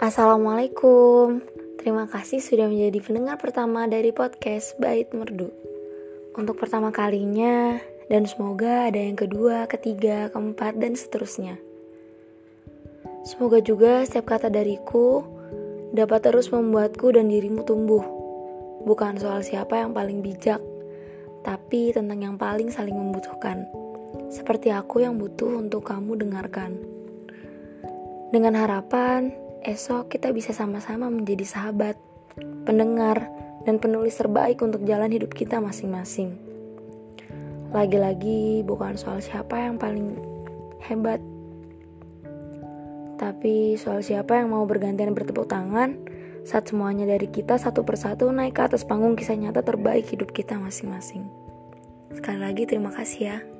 Assalamualaikum. Terima kasih sudah menjadi pendengar pertama dari podcast Bait Merdu. Untuk pertama kalinya dan semoga ada yang kedua, ketiga, keempat dan seterusnya. Semoga juga setiap kata dariku dapat terus membuatku dan dirimu tumbuh. Bukan soal siapa yang paling bijak, tapi tentang yang paling saling membutuhkan. Seperti aku yang butuh untuk kamu dengarkan. Dengan harapan esok kita bisa sama-sama menjadi sahabat, pendengar, dan penulis terbaik untuk jalan hidup kita masing-masing. Lagi-lagi bukan soal siapa yang paling hebat, tapi soal siapa yang mau bergantian bertepuk tangan saat semuanya dari kita satu persatu naik ke atas panggung kisah nyata terbaik hidup kita masing-masing. Sekali lagi terima kasih ya.